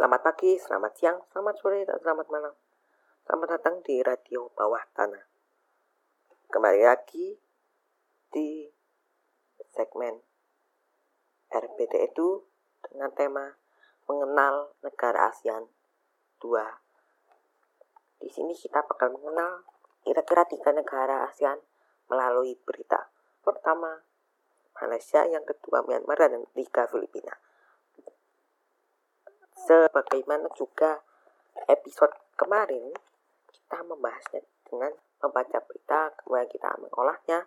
Selamat pagi, selamat siang, selamat sore, dan selamat malam. Selamat datang di Radio Bawah Tanah. Kembali lagi di segmen RPT itu dengan tema mengenal negara ASEAN 2. Di sini kita bakal mengenal kira-kira tiga negara ASEAN melalui berita. Pertama, Malaysia, yang kedua Myanmar, dan tiga Filipina sebagaimana juga episode kemarin kita membahasnya dengan membaca berita kemudian kita mengolahnya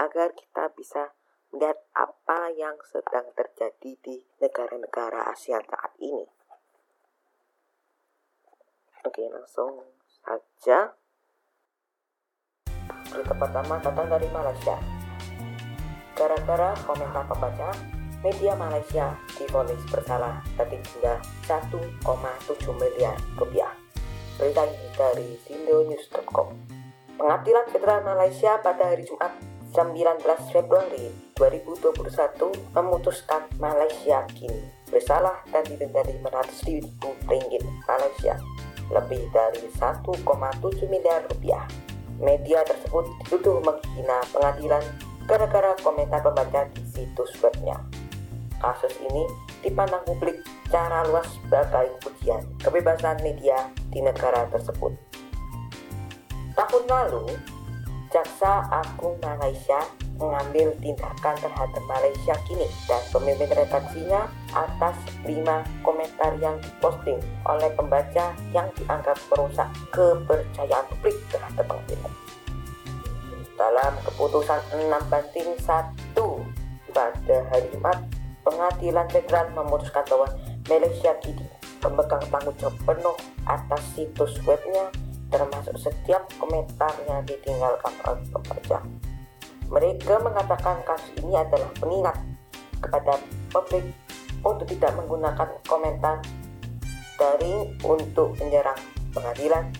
agar kita bisa melihat apa yang sedang terjadi di negara-negara ASEAN saat ini. Oke, langsung saja. Berita pertama datang dari Malaysia. Gara-gara komentar pembaca, media Malaysia divonis bersalah dan denda 1,7 miliar rupiah. Berita ini dari sindonews.com. Pengadilan Federal Malaysia pada hari Jumat 19 Februari 2021 memutuskan Malaysia kini bersalah dan didenda 500 ribu ringgit Malaysia lebih dari 1,7 miliar rupiah. Media tersebut dituduh menghina pengadilan gara-gara komentar pembaca di situs webnya. Kasus ini dipandang publik secara luas sebagai ujian kebebasan media di negara tersebut. Tahun lalu, Jaksa Agung Malaysia mengambil tindakan terhadap Malaysia kini dan pemimpin redaksinya atas lima komentar yang diposting oleh pembaca yang dianggap merusak kepercayaan publik terhadap pengadilan. Dalam keputusan 6 banding 1 pada hari Jumat Pengadilan Federal memutuskan bahwa Malaysia kini memegang tanggung jawab penuh atas situs webnya termasuk setiap komentar yang ditinggalkan oleh pembaca. Mereka mengatakan kasus ini adalah pengingat kepada publik untuk tidak menggunakan komentar daring untuk menyerang pengadilan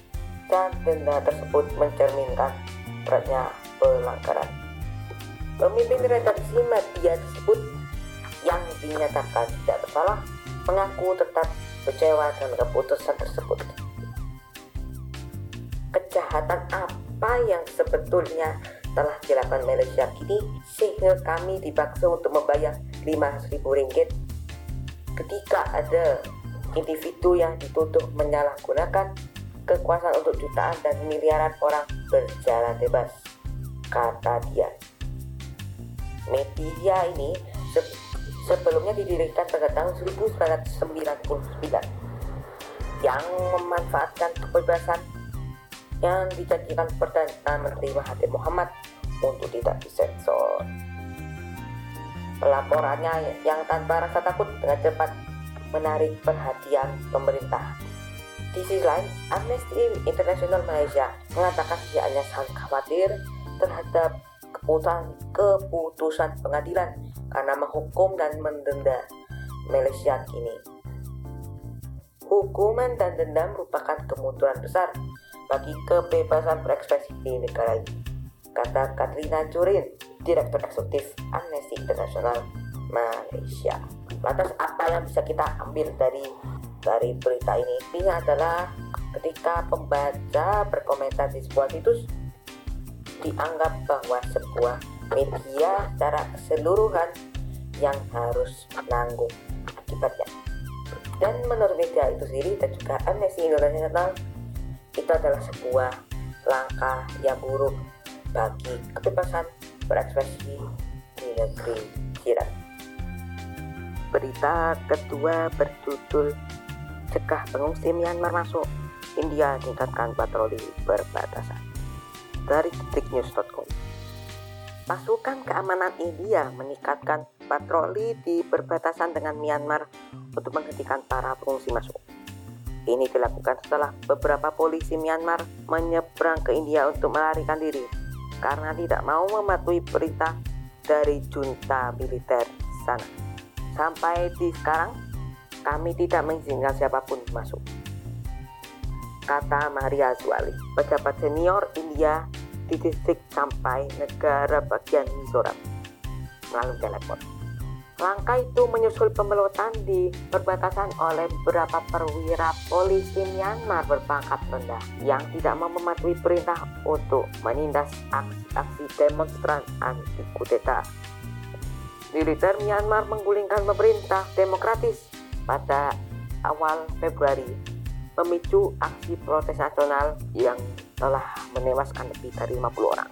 dan denda tersebut mencerminkan beratnya pelanggaran. Pemimpin redaksi media tersebut yang dinyatakan tidak bersalah mengaku tetap kecewa dengan keputusan tersebut. Kejahatan apa yang sebetulnya telah dilakukan Malaysia kini sehingga kami dipaksa untuk membayar 500 ribu ringgit ketika ada individu yang dituduh menyalahgunakan kekuasaan untuk jutaan dan miliaran orang berjalan bebas kata dia media ini sebelumnya didirikan pada tahun 1999 yang memanfaatkan kebebasan yang dijanjikan Perdana Menteri Mahathir Muhammad untuk tidak disensor. Pelaporannya yang tanpa rasa takut dengan cepat menarik perhatian pemerintah. Di sisi lain, Amnesty International Malaysia mengatakan pihaknya sangat khawatir terhadap keputusan keputusan pengadilan karena menghukum dan mendenda Malaysia kini. Hukuman dan denda merupakan kemunduran besar bagi kebebasan berekspresi di negara ini, kata Katrina Jurin, Direktur Eksekutif Amnesty International Malaysia. Lantas apa yang bisa kita ambil dari dari berita ini? Ini adalah ketika pembaca berkomentar di sebuah situs dianggap bahwa sebuah media secara keseluruhan yang harus menanggung akibatnya. Dan menurut media itu sendiri dan juga Amnesty International itu adalah sebuah langkah yang buruk bagi kebebasan berekspresi di negeri jiran. Berita kedua berjudul Cegah pengungsi Myanmar masuk India tingkatkan patroli perbatasan dari detiknews.com. Pasukan keamanan India meningkatkan patroli di perbatasan dengan Myanmar untuk menghentikan para pengungsi masuk. Ini dilakukan setelah beberapa polisi Myanmar menyeberang ke India untuk melarikan diri karena tidak mau mematuhi perintah dari junta militer sana. Sampai di sekarang, kami tidak mengizinkan siapa pun masuk. Kata Maria Zuali, pejabat senior India di distrik sampai negara bagian Mizoram melalui telepon. Langkah itu menyusul pemelotan di perbatasan oleh beberapa perwira polisi Myanmar berpangkat rendah yang tidak mau mematuhi perintah untuk menindas aksi-aksi demonstran anti kudeta. Militer Myanmar menggulingkan pemerintah demokratis pada awal Februari, memicu aksi protes nasional yang telah menewaskan lebih dari 50 orang.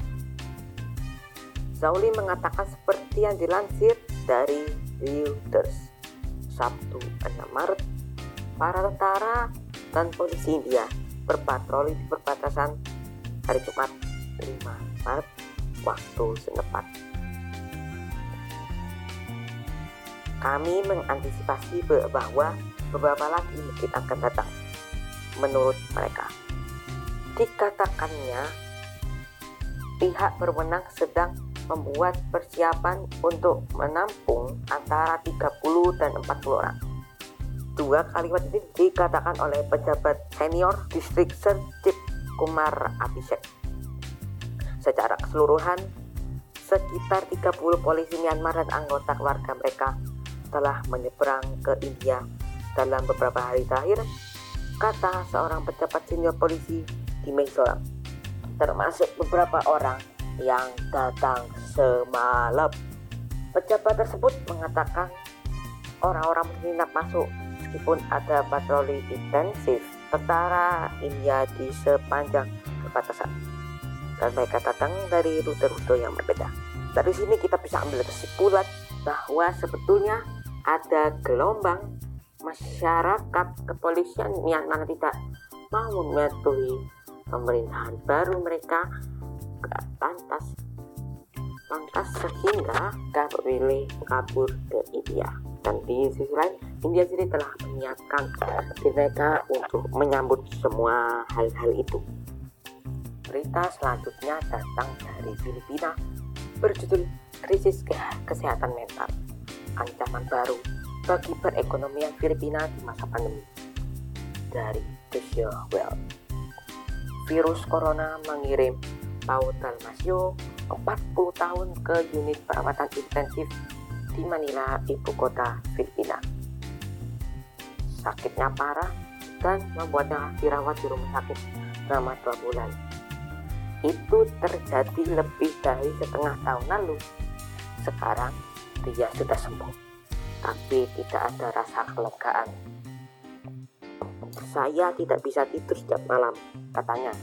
Zauli mengatakan seperti yang dilansir dari Reuters. Sabtu 6 Maret, para tentara dan polisi India berpatroli di perbatasan hari Jumat 5 Maret waktu setempat. Kami mengantisipasi bahwa beberapa lagi mungkin akan datang. Menurut mereka, dikatakannya pihak berwenang sedang membuat persiapan untuk menampung antara 30 dan 40 orang. Dua kalimat ini dikatakan oleh pejabat senior distrik Serjip Kumar Abhishek. Secara keseluruhan, sekitar 30 polisi Myanmar dan anggota keluarga mereka telah menyeberang ke India dalam beberapa hari terakhir, kata seorang pejabat senior polisi di Mysore, termasuk beberapa orang yang datang semalam. Pejabat tersebut mengatakan orang-orang menginap masuk meskipun ada patroli intensif tentara India di sepanjang perbatasan. Dan mereka datang dari rute-rute yang berbeda. Dari sini kita bisa ambil kesimpulan bahwa sebetulnya ada gelombang masyarakat kepolisian yang tidak mau mematuhi pemerintahan baru mereka lantas lantas sehingga memilih kabur ke India. Dan di sisi lain India sendiri telah menyiapkan mereka untuk menyambut semua hal-hal itu. Berita selanjutnya datang dari Filipina. Berjudul krisis kesehatan mental. Ancaman baru bagi perekonomian Filipina di masa pandemi. Dari Asia Well virus corona mengirim Paul Dalmasio 40 tahun ke unit perawatan intensif di Manila, ibu kota Filipina. Sakitnya parah dan membuatnya dirawat di rumah sakit selama dua bulan. Itu terjadi lebih dari setengah tahun lalu. Sekarang dia sudah sembuh, tapi tidak ada rasa kelegaan. Saya tidak bisa tidur setiap malam, katanya.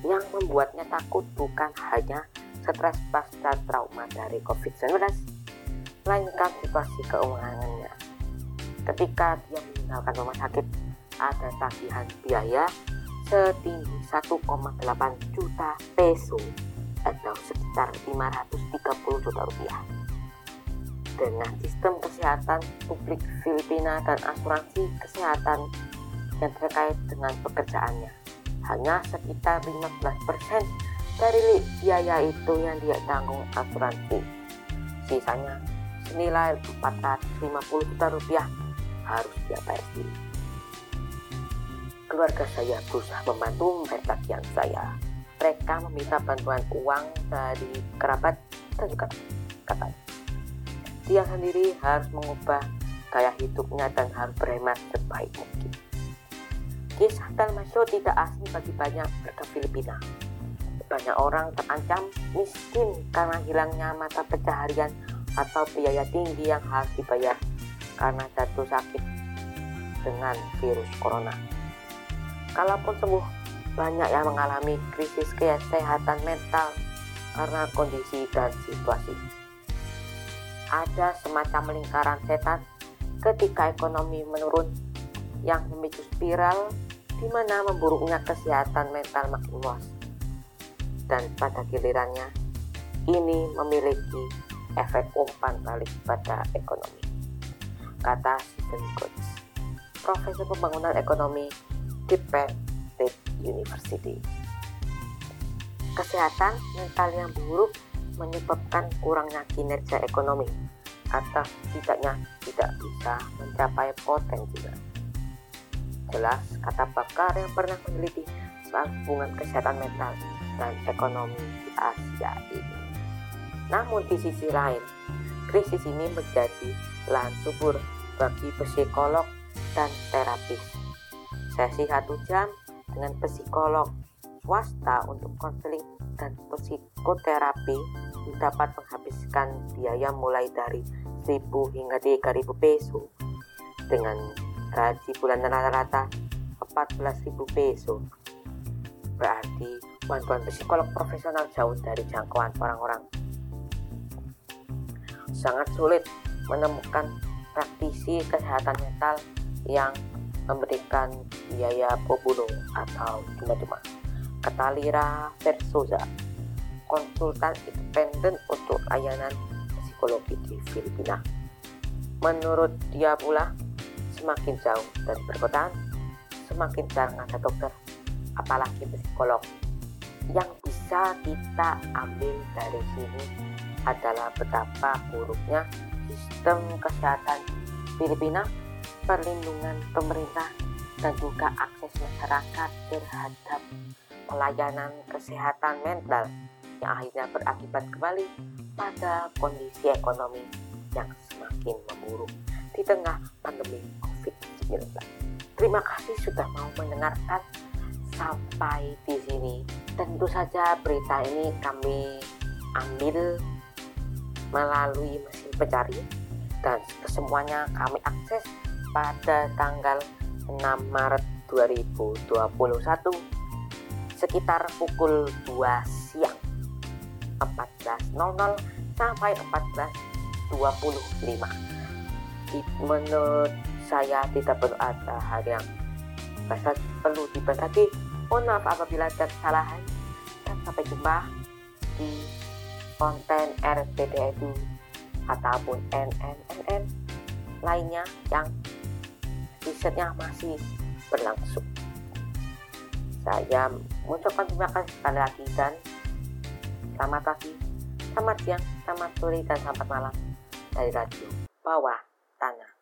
Yang membuatnya takut bukan hanya stres pasca trauma dari COVID-19, melainkan situasi keuangannya. Ketika dia meninggalkan rumah sakit, ada tagihan biaya setinggi 1,8 juta peso atau sekitar 530 juta rupiah. Dengan sistem kesehatan publik Filipina dan asuransi kesehatan yang terkait dengan pekerjaannya hanya sekitar 15% dari biaya itu yang dia tanggung asuransi. Sisanya senilai 450 juta rupiah harus dia bayar sendiri. Keluarga saya berusaha membantu yang saya. Mereka meminta bantuan uang dari kerabat dan juga kakak. Dia sendiri harus mengubah gaya hidupnya dan harus berhemat sebaik mungkin. Kisah Dalmasio tidak asing bagi banyak warga Filipina. Banyak orang terancam miskin karena hilangnya mata pencaharian atau biaya tinggi yang harus dibayar karena jatuh sakit dengan virus corona. Kalaupun sembuh, banyak yang mengalami krisis kesehatan mental karena kondisi dan situasi. Ada semacam lingkaran setan ketika ekonomi menurun yang memicu spiral di mana memburuknya kesehatan mental luas. Dan pada gilirannya, ini memiliki efek umpan balik pada ekonomi. Kata Stephen Coates, Profesor Pembangunan Ekonomi di Penn State University. Kesehatan mental yang buruk menyebabkan kurangnya kinerja ekonomi atau tidaknya tidak bisa mencapai potensinya jelas kata pakar yang pernah meneliti soal hubungan kesehatan mental dan ekonomi di Asia ini. Namun di sisi lain, krisis ini menjadi lahan subur bagi psikolog dan terapis. Sesi satu jam dengan psikolog swasta untuk konseling dan psikoterapi dapat menghabiskan biaya mulai dari 1000 hingga 3000 peso dengan gaji bulanan rata-rata 14.000 peso berarti bantuan psikolog profesional jauh dari jangkauan orang-orang sangat sulit menemukan praktisi kesehatan mental yang memberikan biaya populo atau cuma-cuma. Katalira Versosa, konsultan independen untuk layanan psikologi di Filipina. Menurut dia pula, semakin jauh dari perkotaan, semakin jarang ada dokter, apalagi psikolog. Yang bisa kita ambil dari sini adalah betapa buruknya sistem kesehatan Filipina, perlindungan pemerintah, dan juga akses masyarakat terhadap pelayanan kesehatan mental yang akhirnya berakibat kembali pada kondisi ekonomi yang semakin memburuk di tengah pandemi COVID-19. Terima kasih sudah mau mendengarkan sampai di sini. Tentu saja berita ini kami ambil melalui mesin pencari dan kesemuanya kami akses pada tanggal 6 Maret 2021 sekitar pukul 2 siang 14.00 sampai 14.25 menurut saya tidak perlu ada hal yang perlu dibatasi mohon maaf apabila ada kesalahan dan sampai jumpa di konten RPD Edu ataupun NNNN lainnya yang risetnya masih berlangsung. Saya mengucapkan terima kasih sekali lagi dan selamat pagi, selamat siang, selamat sore, dan selamat malam dari Radio Bawah